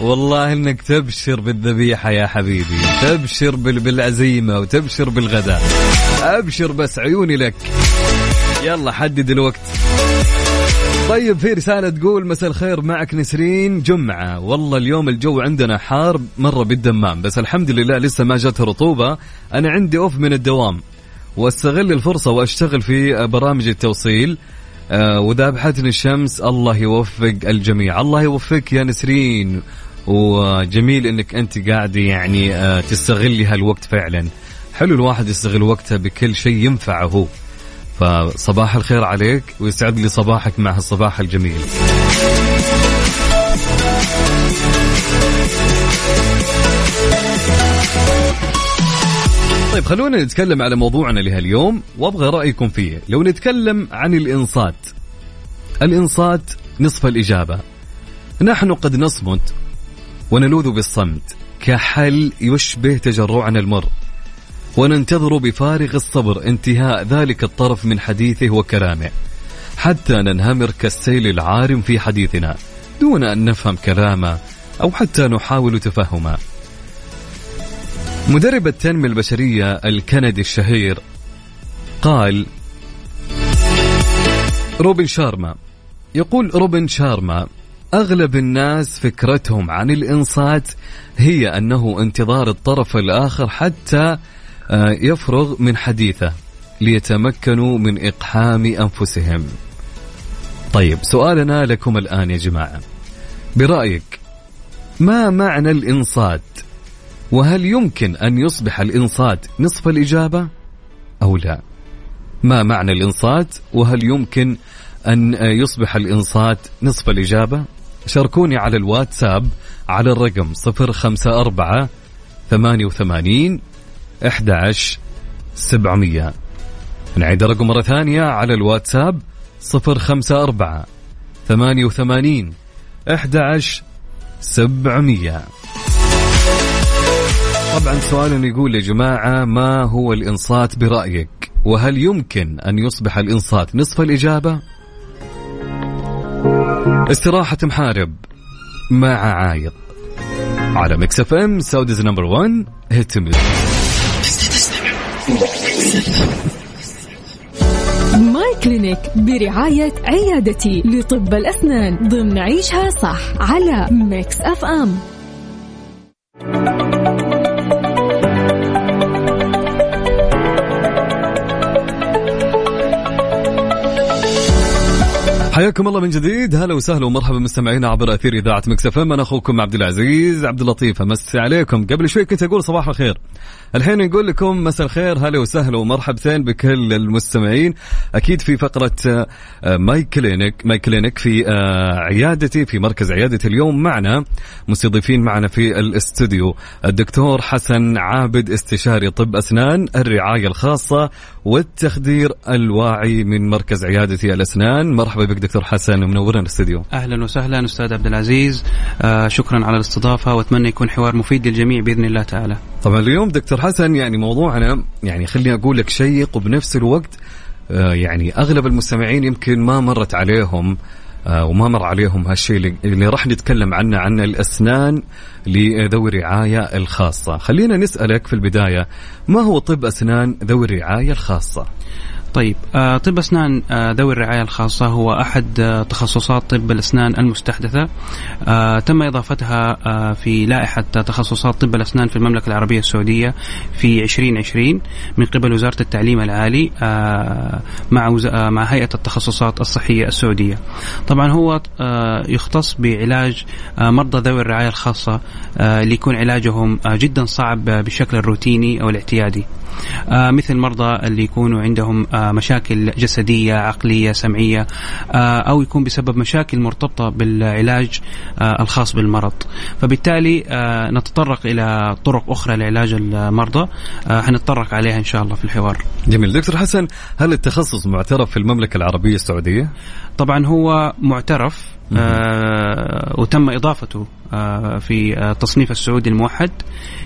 والله إنك تبشر بالذبيحة يا حبيبي تبشر بالعزيمة وتبشر بالغداء. أبشر بس عيوني لك. يلا حدد الوقت. طيب في رسالة تقول مساء الخير معك نسرين جمعة. والله اليوم الجو عندنا حار مرة بالدمام بس الحمد لله لسه ما جت رطوبة. أنا عندي أوف من الدوام. وأستغل الفرصة وأشتغل في برامج التوصيل. وذابحتني الشمس الله يوفق الجميع. الله يوفقك يا نسرين. وجميل إنك أنت قاعدة يعني آه تستغلي هالوقت فعلا. حلو الواحد يستغل وقته بكل شيء ينفعه. فصباح الخير عليك ويسعد لي صباحك مع هالصباح الجميل. طيب خلونا نتكلم على موضوعنا لهاليوم وأبغى رأيكم فيه. لو نتكلم عن الإنصات الإنصات نصف الإجابة. نحن قد نصمت ونلوذ بالصمت كحل يشبه تجرعنا المر. وننتظر بفارغ الصبر انتهاء ذلك الطرف من حديثه وكلامه. حتى ننهمر كالسيل العارم في حديثنا دون أن نفهم كلامه أو حتى نحاول تفهمه. مدرب التنمية البشرية الكندي الشهير قال روبن شارما. يقول روبن شارما أغلب الناس فكرتهم عن الإنصات هي أنه انتظار الطرف الآخر حتى آه، يفرغ من حديثه ليتمكنوا من إقحام أنفسهم. طيب سؤالنا لكم الآن يا جماعة. برأيك ما معنى الإنصات؟ وهل يمكن أن يصبح الإنصات نصف الإجابة أو لا؟ ما معنى الإنصات؟ وهل يمكن أن يصبح الإنصات نصف الإجابة؟ شاركوني على الواتساب على الرقم 054 88 11 700 نعيد الرقم مرة ثانية على الواتساب 054 88 11 700 طبعا سؤال يقول يا جماعة ما هو الإنصات برأيك؟ وهل يمكن أن يصبح الإنصات نصف الإجابة؟ استراحة محارب مع عايض على Mix FM Saudi's number 1 hit My Clinic برعاية عيادتي لطب الأسنان ضمن عيشها صح على Mix FM حياكم الله من جديد. هلا وسهلا ومرحبا مستمعينا عبر أثير إذاعة Mix أنا أخوكم عبد العزيز عبد اللطيف. أمسي عليكم. قبل شوي كنت أقول صباح الخير. الحين نقول لكم مساء الخير هلا وسهلا ومرحبتين بكل المستمعين. أكيد في فقرة آه، My Clinic My Clinic في آه، عيادتي في مركز عيادتي اليوم معنا مستضيفين معنا في الاستوديو. الدكتور حسن عابد استشاري طب أسنان الرعاية الخاصة والتخدير الواعي من مركز عيادتي الأسنان. مرحبا بك دكتور حسن ومنورنا الاستوديو. أهلا وسهلا أستاذ عبد العزيز. آه شكرا على الاستضافة وأتمنى يكون حوار مفيد للجميع بإذن الله تعالى. طبعا اليوم دكتور حسن يعني موضوعنا يعني خليني أقول لك شيق وبنفس الوقت آه يعني أغلب المستمعين يمكن ما مرت عليهم آه وما مر عليهم هالشيء اللي, اللي راح نتكلم عنه عن الأسنان لذوي الرعاية الخاصة. خلينا نسألك في البداية ما هو طب أسنان ذوي الرعاية الخاصة؟ طيب آه، طب أسنان آه، ذوي الرعاية الخاصة هو أحد آه، تخصصات طب الأسنان المستحدثة تم إضافتها في لائحة تخصصات طب الأسنان في المملكة العربية السعودية في 2020 من قبل وزارة التعليم العالي مع مع هيئة التخصصات الصحية السعودية. طبعا هو يختص بعلاج مرضى ذوي الرعاية الخاصة اللي يكون علاجهم جدا صعب بالشكل الروتيني أو الاعتيادي. مثل مرضى اللي يكونوا عندهم مشاكل جسدية عقلية سمعية آه، أو يكون بسبب مشاكل مرتبطة بالعلاج آه، الخاص بالمرض. فبالتالي آه، نتطرق إلى طرق أخرى لعلاج المرضى. حنتطرق عليها إن شاء الله في الحوار. جميل. دكتور حسن هل التخصص معترف في المملكة العربية السعودية؟ طبعا هو معترف آه وتم إضافته آه في التصنيف السعودي الموحد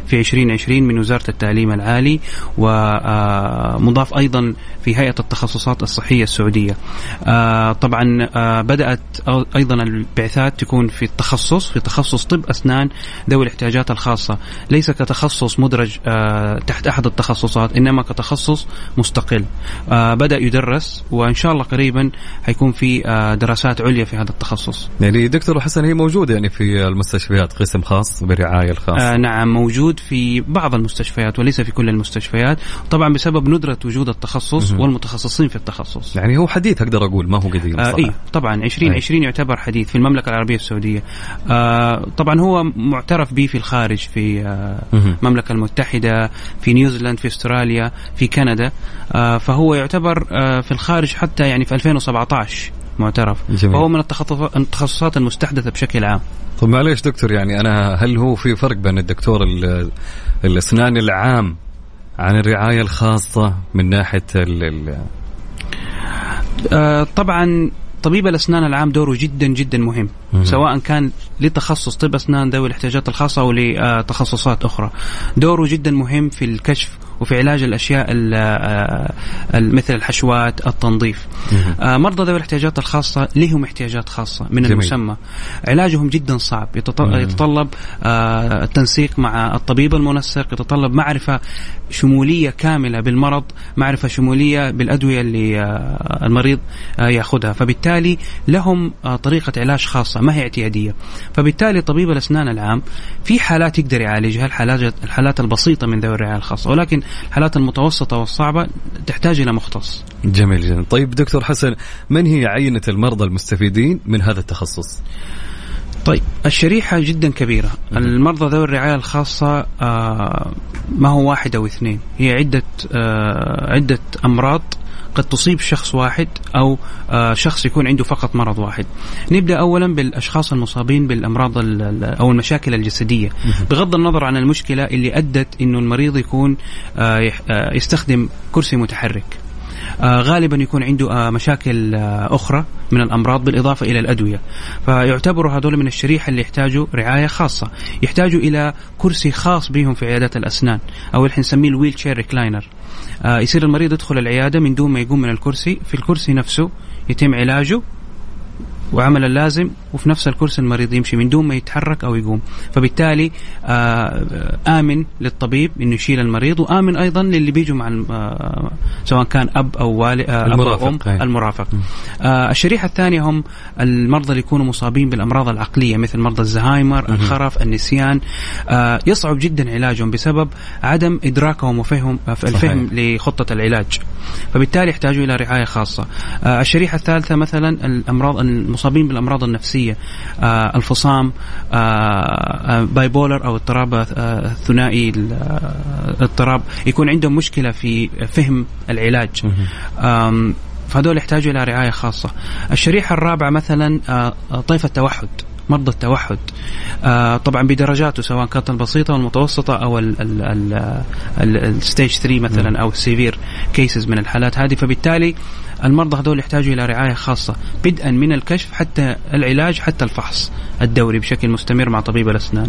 في 2020 من وزارة التعليم العالي ومضاف أيضا في هيئة التخصصات الصحية السعودية. آه طبعا آه بدأت أيضا البعثات تكون في التخصص في تخصص طب أسنان ذوي الاحتياجات الخاصة، ليس كتخصص مدرج آه تحت أحد التخصصات إنما كتخصص مستقل. آه بدأ يدرس وإن شاء الله قريبا حيكون في آه دراسات عليا في هذا التخصص. يعني دكتور حسن هي موجودة يعني في المستشفيات قسم خاص بالرعايه الخاصه. آه نعم موجود في بعض المستشفيات وليس في كل المستشفيات، طبعا بسبب ندرة وجود التخصص والمتخصصين في التخصص. يعني هو حديث أقدر أقول ما هو قديم آه إي طبعا 2020 يعتبر حديث في المملكة العربية السعودية. آه طبعا هو معترف به في الخارج في آه المملكة المتحدة في نيوزيلاند في أستراليا في كندا. آه فهو يعتبر آه في الخارج حتى يعني في 2017 معترف جميل. فهو من التخصصات المستحدثة بشكل عام طب معليش دكتور يعني أنا هل هو في فرق بين الدكتور الأسنان العام عن الرعاية الخاصة من ناحية ال ال آه طبعا طبيب الأسنان العام دوره جدا جدا مهم مم. سواء كان لتخصص طب أسنان ذوي الاحتياجات الخاصة أو لتخصصات أخرى دوره جدا مهم في الكشف وفي علاج الأشياء آه، مثل الحشوات التنظيف. آه، مرضى ذوي الاحتياجات الخاصة لهم احتياجات خاصة من جميل. المسمى. علاجهم جدا صعب. يتطلب آه، التنسيق مع الطبيب المنسق يتطلب معرفة شمولية كاملة بالمرض معرفة شمولية بالأدوية اللي المريض يأخذها. فبالتالي لهم طريقة علاج خاصة ما هي اعتيادية. فبالتالي طبيب الأسنان العام في حالات يقدر يعالجها الحالات الحالات البسيطة من ذوي الرعاية الخاصة. ولكن الحالات المتوسطة والصعبة تحتاج إلى مختص. جميل جدا، طيب دكتور حسن من هي عينة المرضى المستفيدين من هذا التخصص؟ طيب الشريحة جدا كبيرة المرضى ذوي الرعاية الخاصة آه ما هو واحد أو اثنين هي عدة آه عدة أمراض قد تصيب شخص واحد أو آه، شخص يكون عنده فقط مرض واحد. نبدأ اولا بالأشخاص المصابين بالأمراض أو المشاكل الجسدية بغض النظر عن المشكلة اللي أدت إنه المريض يكون آه، آه، يستخدم كرسي متحرك. غالبا يكون عنده مشاكل أخرى من الأمراض بالإضافة إلى الأدوية. فيعتبروا هذول من الشريحة اللي يحتاجوا رعاية خاصة. يحتاجوا إلى كرسي خاص بهم في عيادات الأسنان أو اللي نسميه ال wheelchair recliner. آه يصير المريض يدخل العيادة من دون ما يقوم من الكرسي. في الكرسي نفسه يتم علاجه. وعمل اللازم وفي نفس الكرسي المريض يمشي من دون ما يتحرك أو يقوم. فبالتالي آه، آمن للطبيب إنه يشيل المريض وآمن أيضا للي بيجوا مع آه، سواء كان أب أو والد المرافق، أم أي. المرافق. آه، الشريحة الثانية هم المرضى اللي يكونوا مصابين بالأمراض العقلية مثل مرضى الزهايمر الخرف النسيان. آه، يصعب جدا علاجهم بسبب عدم إدراكهم وفهم الفهم لخطة العلاج. فبالتالي يحتاجوا إلى رعاية خاصة. آه، الشريحة الثالثة مثلا الأمراض المصابين بالأمراض النفسية آه، الفصام bipolar أو اضطراب آه، الثنائي ال- آه، اضطراب يكون عندهم مشكلة في فهم العلاج. فهذول يحتاجوا إلى رعاية خاصة. الشريحة الرابعة مثلا آه، طيف التوحد مرضى التوحد. آه طبعا بدرجاته سواء كانت البسيطة والمتوسطة أو ال stage 3 مثلا أو ال severe cases من الحالات هذه. فبالتالي المرضى هذول يحتاجوا إلى رعاية خاصة بدءا من الكشف حتى العلاج حتى الفحص الدوري بشكل مستمر مع طبيب الأسنان.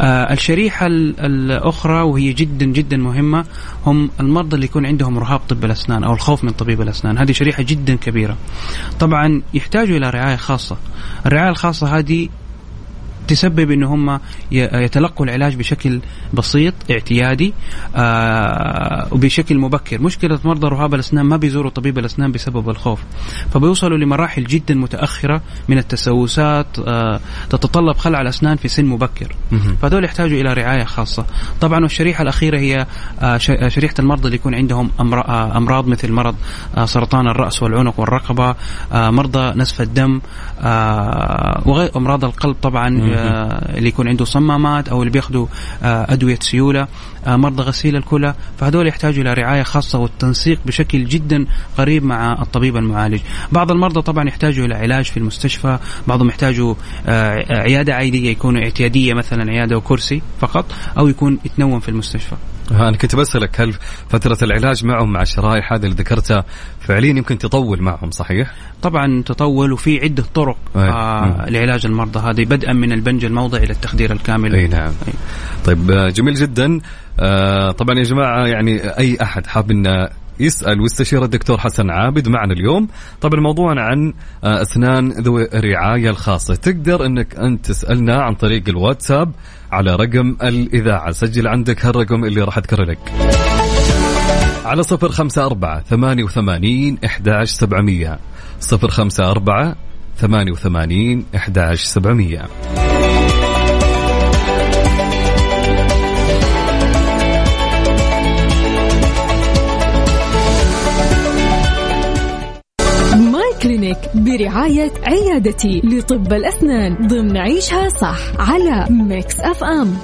آه الشريحة ال- الأخرى وهي جدا جدا مهمة هم المرضى اللي يكون عندهم رهاب طب الأسنان أو الخوف من طبيب الأسنان، هذه شريحة جدا كبيرة. طبعا يحتاجوا إلى رعاية خاصة. الرعاية الخاصة هذه تسبب إن هم يتلقوا العلاج بشكل بسيط اعتيادي آه وبشكل مبكر. مشكلة مرضى رهاب الأسنان ما بيزوروا طبيب الأسنان بسبب الخوف فبيوصلوا لمراحل جدا متأخرة من التسوسات آه تتطلب خلع الأسنان في سن مبكر. فهذول يحتاجوا إلى رعاية خاصة. طبعا والشريحه الأخيرة هي آه شريحة المرضى اللي يكون عندهم أمراض مثل مرض سرطان الرأس والعنق والرقبة مرضى نزف الدم آه وغير امراض القلب طبعا اللي يكون عنده صمامات أو اللي بياخذوا آه أدوية سيولة آه مرضى غسيل الكلى فهذول يحتاجوا إلى رعاية خاصة والتنسيق بشكل جدا قريب مع الطبيب المعالج. بعض المرضى طبعا يحتاجوا إلى علاج في المستشفى بعضهم يحتاجوا آه عيادة عاديه يكون اعتيادية مثلا عيادة وكرسي فقط أو يكون يتنوم في المستشفى. أنا كنت بسألك هل فترة العلاج معهم مع الشرائح هذه اللي ذكرتها فعليا يمكن تطول معهم صحيح؟ طبعا تطول وفي عدة طرق أي. آه. لعلاج المرضى هذه بدءا من البنج الموضعي إلى التخدير الكامل إي نعم أي. طيب آه، جميل جدا آه، طبعا يا جماعة يعني أي أحد حاب انه يسأل ويستشير الدكتور حسن عابد معنا اليوم. طبعا موضوعنا عن آه، أسنان ذوي الرعاية الخاصة. تقدر إنك أنت تسألنا عن طريق الواتساب على رقم الإذاعة. سجل عندك هالرقم اللي راح أذكره لك. على صفر خمسة أربعة ثمانية وثمانين إحداش سبعمية. صفر خمسة أربعة ثمانية وثمانين إحداش سبعمية. Clinic برعاية عيادتي لطب الأسنان ضمن عيشها صح على Mix FM.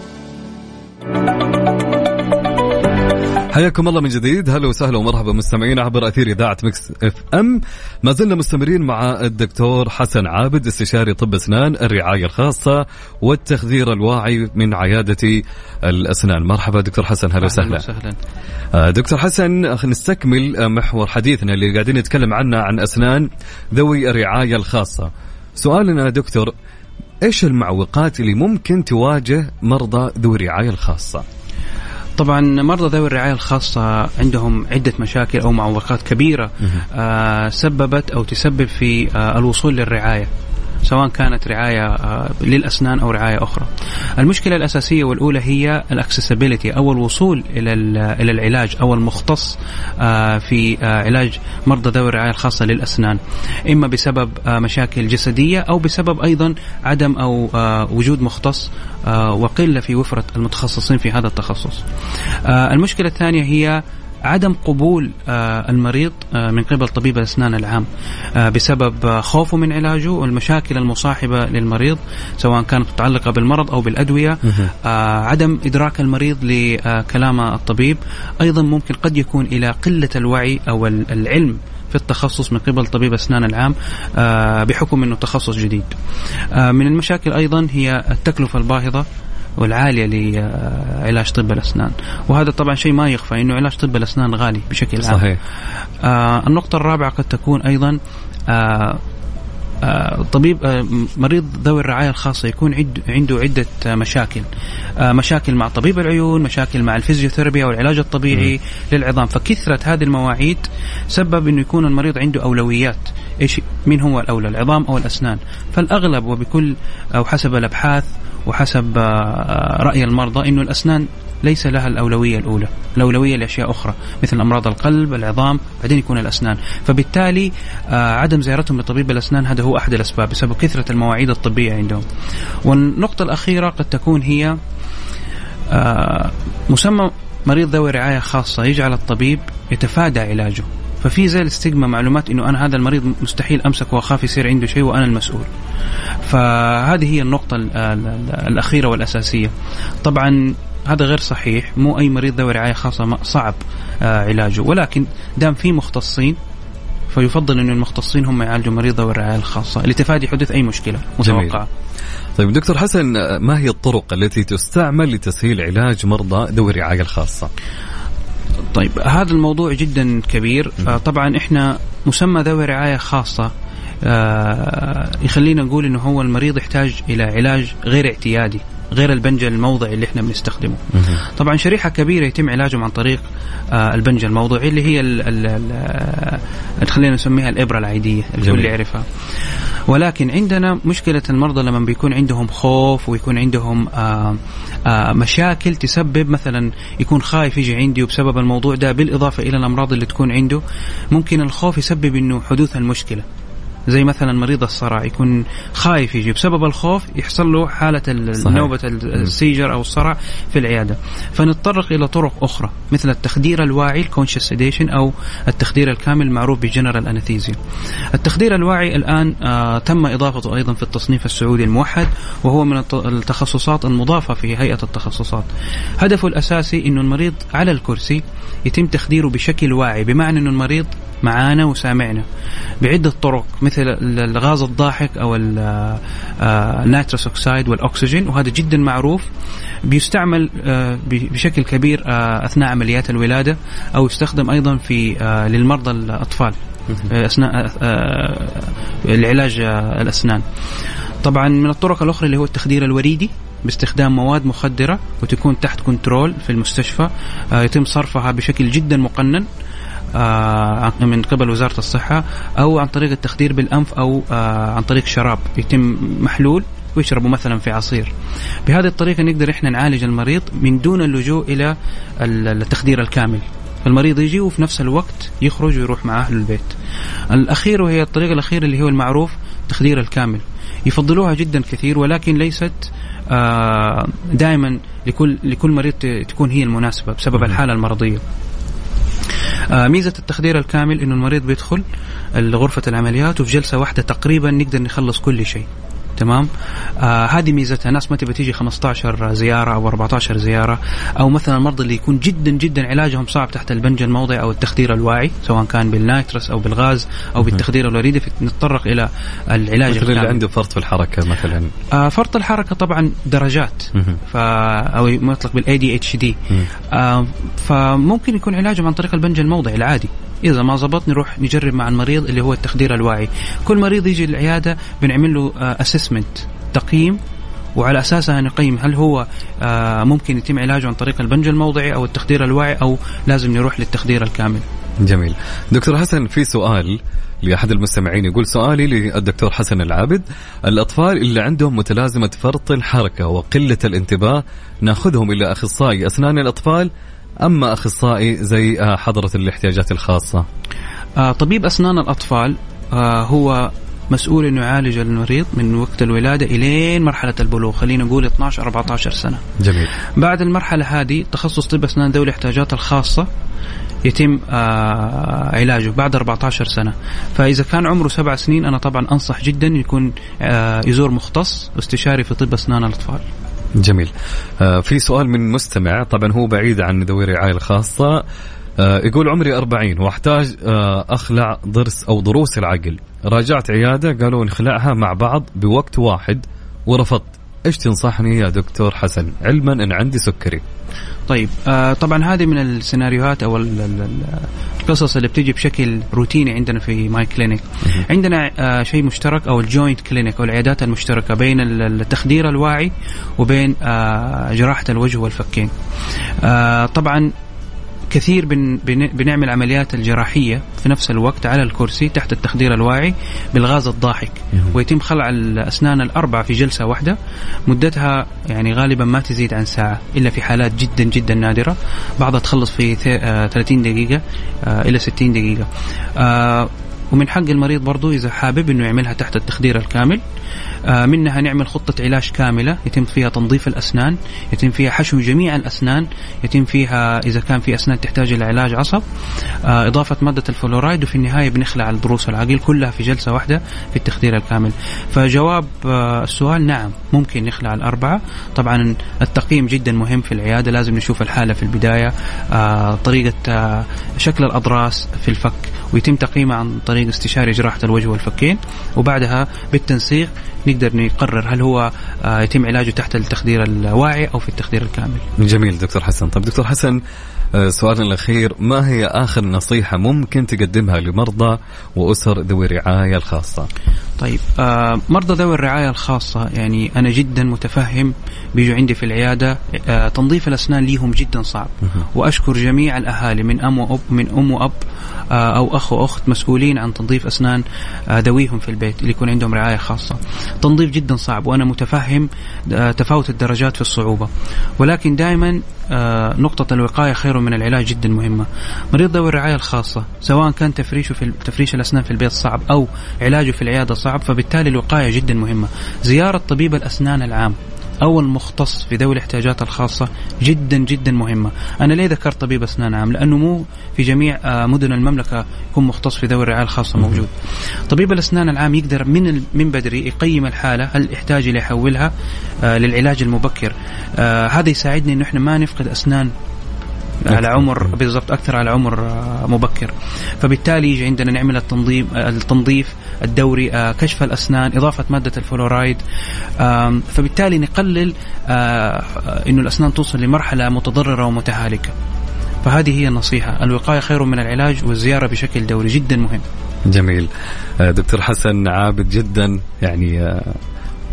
حياكم الله من جديد. هلا وسهلا ومرحبا مستمعين عبر أثير إذاعة Mix FM. ما زلنا مستمرين مع الدكتور حسن عابد استشاري طب أسنان الرعاية الخاصة والتخدير الواعي من عيادة الأسنان. مرحبا دكتور حسن هلا وسهلا. وسهلا. آه، دكتور حسن نستكمل آه، محور حديثنا اللي قاعدين نتكلم عنه عن أسنان ذوي الرعاية الخاصة. سؤالنا دكتور إيش المعوقات اللي ممكن تواجه مرضى ذوي الرعاية الخاصة؟ طبعا مرضى ذوي الرعاية الخاصة عندهم عدة مشاكل أو معوقات كبيرة آه سببت أو تسبب في آه الوصول للرعاية. سواء كانت رعاية آه للأسنان أو رعاية أخرى. المشكلة الأساسية والأولى هي الاكسسبيلتي أو الوصول إلى ال- إلى العلاج أو المختص آه في آه علاج مرضى ذوي الرعاية الخاصة للأسنان إما بسبب مشاكل جسدية أو بسبب أيضا عدم أو وجود مختص وقلة في وفرة المتخصصين في هذا التخصص. المشكلة الثانية هي عدم قبول آه، المريض آه، من قبل طبيب الأسنان العام آه، بسبب خوفه من علاجه والمشاكل المصاحبة للمريض سواء كانت متعلقة بالمرض أو بالأدوية عدم إدراك المريض لكلام الطبيب. أيضا ممكن قد يكون إلى قلة الوعي أو ال- العلم في التخصص من قبل طبيب اسنان العام بحكم إنه تخصص جديد. من المشاكل أيضا هي التكلفة الباهظة. والعالية لعلاج طب الأسنان. وهذا طبعا شيء ما يخفى إنه علاج طب الأسنان غالي بشكل عام. صحيح. آه النقطة الرابعة قد تكون أيضا آه آه، طبيب آه، مريض ذوي الرعاية الخاصة يكون عد- عنده عدة آه، مشاكل. آه، مشاكل مع طبيب العيون مشاكل مع الفيزيوثيرابي أو العلاج الطبيعي للعظام. فكثرة هذه المواعيد سبب إنه يكون المريض عنده أولويات. إيش مين هو الأولى العظام أو الأسنان؟ فالأغلب وبكل أو حسب الأبحاث وحسب آه، رأي المرضى إنه الأسنان ليس لها الأولوية الأولى الأولوية لأشياء أخرى مثل أمراض القلب العظام بعدين يكون الأسنان. فبالتالي آه، عدم زيارتهم لطبيب الأسنان هذا هو أحد الأسباب بسبب كثرة المواعيد الطبية عندهم. والنقطة الأخيرة قد تكون هي آه، مسمى مريض ذوي رعاية خاصة يجعل الطبيب يتفادى علاجه. ففي زي الاستجمة معلومات إنه أنا هذا المريض مستحيل أمسك وأخاف يصير عنده شيء وأنا المسؤول. فهذه هي النقطة ال- ال- ال- الأخيرة والأساسية. طبعا هذا غير صحيح، مو أي مريض ذوي رعاية خاصة ما- صعب آه، علاجه، ولكن دام في مختصين فيفضل إنه المختصين هم يعالجوا مريض ذوي الرعاية الخاصة لتفادي حدوث أي مشكلة جميل. متوقعة. طيب دكتور حسن ما هي الطرق التي تستعمل لتسهيل علاج مرضى ذوي الرعاية الخاصة؟ طيب هذا الموضوع جدا كبير. آه طبعا إحنا مسمى ذوي رعاية خاصة آه يخلينا نقول إنه هو المريض يحتاج إلى علاج غير اعتيادي. غير البنج الموضعي اللي إحنا بنستخدمه. طبعا شريحة كبيرة يتم علاجهم عن طريق آه البنج الموضعي اللي هي ال ال ال خلينا نسميها الإبرة العادية الكل. يعرفها. ولكن عندنا مشكلة المرضى لما بيكون عندهم خوف ويكون عندهم آه آه مشاكل تسبب مثلا يكون خايف يجي عندي وبسبب الموضوع ده بالإضافة إلى الأمراض اللي تكون عنده ممكن الخوف يسبب إنه حدوث المشكلة. زي مثلا مريض الصرع يكون خايف يجي بسبب الخوف يحصل له. نوبة ال- ال seizure أو الصرع في العيادة. فنتطرق إلى طرق أخرى مثل التخدير الواعي ال conscious sedation أو التخدير الكامل معروف ب general anesthesia التخدير الواعي الآن آه تم إضافته أيضا في التصنيف السعودي الموحد وهو من الت- التخصصات المضافة في هيئة التخصصات. هدفه الأساسي أنه المريض على الكرسي يتم تخديره بشكل واعي بمعنى أنه المريض معانا وسامعنا. بعدة طرق مثل ال- الغاز الضاحك أو ال- ال nitrous oxide والأكسجين وهذا جدا معروف. بيستعمل آه، بشكل كبير آه، أثناء عمليات الولادة أو يستخدم أيضا في آه، للمرضى الأطفال أثناء العلاج الأسنان. طبعا من الطرق الأخرى اللي هو التخدير الوريدي باستخدام مواد مخدرة وتكون تحت control في المستشفى يتم صرفها بشكل جدا مقنن. من قبل وزارة الصحة أو عن طريق التخدير بالأنف أو آه، عن طريق شراب يتم محلول ويشربوا مثلا في عصير. بهذه الطريقة نقدر إحنا نعالج المريض من دون اللجوء إلى ال- التخدير الكامل. المريض يجي وفي نفس الوقت يخرج ويروح مع أهل البيت. الأخير وهي الطريقة الأخيرة اللي هو المعروف تخدير الكامل. يفضلوها جدا كثير ولكن ليست آه، دائما لكل لكل مريض تكون هي المناسبة بسبب الحالة المرضية. آه، ميزة التخدير الكامل إنه المريض بيدخل غرفة العمليات وفي جلسة واحدة تقريبا نقدر نخلص كل شيء. تمام آه هذه ميزتها ناس ما تبي تيجي 15 زيارة أو 14 زيارة أو مثلا المرضى اللي يكون جدا جدا علاجهم صعب تحت البنج الموضعي أو التخدير الواعي سواء كان بالنايترس أو بالغاز أو بالتخدير الوريدي نتطرق إلى العلاج مثل اللي. عنده فرط في الحركة مثلا آه فرط الحركة طبعا درجات. ف أو ما يطلق بال ADHD مم. فممكن يكون علاجهم عن طريق البنج الموضعي العادي إذا ما زبط نروح نجرب مع المريض اللي هو التخدير الواعي. كل مريض يجي العياده بنعمل له assessment تقييم وعلى أساسها نقيم هل هو آه، ممكن يتم علاجه عن طريق البنج الموضعي أو التخدير الواعي أو لازم نروح للتخدير الكامل. جميل. دكتور حسن في سؤال لأحد المستمعين يقول سؤالي للدكتور حسن العابد. الأطفال اللي عندهم متلازمة فرط الحركة وقلة الانتباه ناخذهم إلى أخصائي أسنان الأطفال أما أخصائي زي آه، حضرة الاحتياجات الخاصة؟ آه، طبيب أسنان الأطفال آه، هو مسؤول إنه يعالج المريض من وقت الولادة إلين مرحلة البلوغ. خلينا نقول 12 14 سنة. جميل. بعد المرحلة هذه تخصص طب أسنان ذوي الاحتياجات الخاصة يتم آه علاجه بعد 14 سنة. فإذا كان عمره سبع سنين أنا طبعا أنصح جدا يكون آه يزور مختص واستشاري في طب أسنان الأطفال. جميل. آه في سؤال من مستمع طبعا هو بعيد عن ذوي الرعاية الخاصة. آه يقول عمري 40 وأحتاج آه أخلع ضرس أو ضروس العقل. راجعت عيادة قالوا نخلعها مع بعض بوقت واحد ورفضت. إيش تنصحني يا دكتور حسن؟ علما إن عندي سكري. طيب آه طبعا هذه من السيناريوهات أو ال- ال- ال- القصص اللي بتيجي بشكل روتيني عندنا في My Clinic عندنا آه شيء مشترك أو ال joint clinic أو العيادات المشتركة بين ال- التخدير الواعي وبين آه جراحة الوجه والفكين. آه طبعا كثير بن بن بنعمل عمليات الجراحية في نفس الوقت على الكرسي تحت التخدير الواعي بالغاز الضاحك. ويتم خلع الأسنان الأربعة في جلسة واحدة. مدتها يعني غالبا ما تزيد عن ساعة إلا في حالات جدا جدا نادرة. بعضها تخلص في ث- آه، 30 دقيقة آه، إلى 60 دقيقة. آه، ومن حق المريض برضو إذا حابب أنه يعملها تحت التخدير الكامل. منها نعمل خطة علاج كاملة يتم فيها تنظيف الأسنان يتم فيها حشو جميع الأسنان يتم فيها إذا كان في أسنان تحتاج إلى علاج عصب. آه، إضافة مادة الفلورايد وفي النهاية بنخلع الضروس والعقيل كلها في جلسة واحدة في التخدير الكامل. فجواب آه، السؤال نعم ممكن نخلع الأربعة. طبعا التقييم جدا مهم في العيادة لازم نشوف الحالة في البداية آه، طريقة آه، شكل الأضراس في الفك ويتم تقييمها عن طريق استشاري جراحة الوجه والفكين. وبعدها بالتنسيق نقدر نقرر هل هو آه، يتم علاجه تحت التخدير الواعي أو في التخدير الكامل. جميل دكتور حسن. طيب دكتور حسن آه، سؤالنا الأخير ما هي آخر نصيحة ممكن تقدمها لمرضى وأسر ذوي الرعاية الخاصة؟ طيب آه مرضى ذوي الرعاية الخاصة يعني أنا جدا متفهم بيجوا عندي في العيادة آه تنظيف الأسنان ليهم جدا صعب. وأشكر جميع الأهالي من أم وأب من أم وأب آه أو أخ وأخت مسؤولين عن تنظيف أسنان آه ذويهم في البيت اللي يكون عندهم رعاية خاصة. تنظيف جدا صعب وأنا متفهم آه تفاوت الدرجات في الصعوبة. ولكن دائما نقطة الوقاية خير من العلاج جدا مهمة. مريض ذوي الرعاية الخاصة سواء كان تفريشه في تفريش الأسنان في البيت صعب أو علاجه في العيادة صعب فبالتالي الوقاية جدا مهمة. زيارة طبيب الأسنان العام. أو المختص في ذوي الاحتياجات الخاصة جدا جدا مهمة. أنا ليه ذكرت طبيب أسنان عام؟ لأنه مو في جميع آه، مدن المملكة يكون مختص في ذوي الرعاية الخاصة موجود. طبيب الأسنان العام يقدر من من بدري يقيم الحالة هل يحتاج إلى يحولها آه، للعلاج المبكر. آه، هذا يساعدني إنه إحنا ما نفقد أسنان على عمر بالضبط أكثر على عمر آه، مبكر. فبالتالي يجي عندنا نعمل التنظيم آه، التنظيف الدوري آه، كشف الأسنان إضافة مادة الفلورايد. فبالتالي نقلل إنه الأسنان توصل لمرحلة متضررة ومتهالكة. فهذه هي النصيحة. الوقاية خير من العلاج والزيارة بشكل دوري. جدا مهم. جميل. دكتور حسن عابد جدا. يعني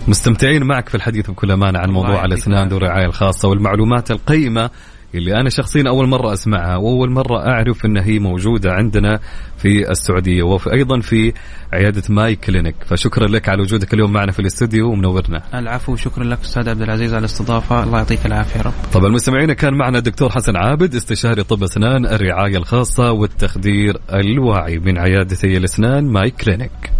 مستمتعين معك في الحديث بكل أمانة عن موضوع العافية. ذو الرعاية الخاصة والمعلومات القيمة اللي أنا شخصيا أول مرة أسمعها وأول مرة أعرف أن هي موجودة عندنا في السعودية وفي أيضا في عيادة My Clinic. فشكرا لك على وجودك اليوم معنا في الاستوديو ومنورنا. العفو شكرا لك أستاذ عبد العزيز على الاستضافة. الله يعطيك العافية يا رب. طبعا المستمعين كان معنا الدكتور حسن عابد استشاري طب أسنان الرعاية الخاصة والتخدير الواعي من عيادتي الأسنان ماي كلينيك.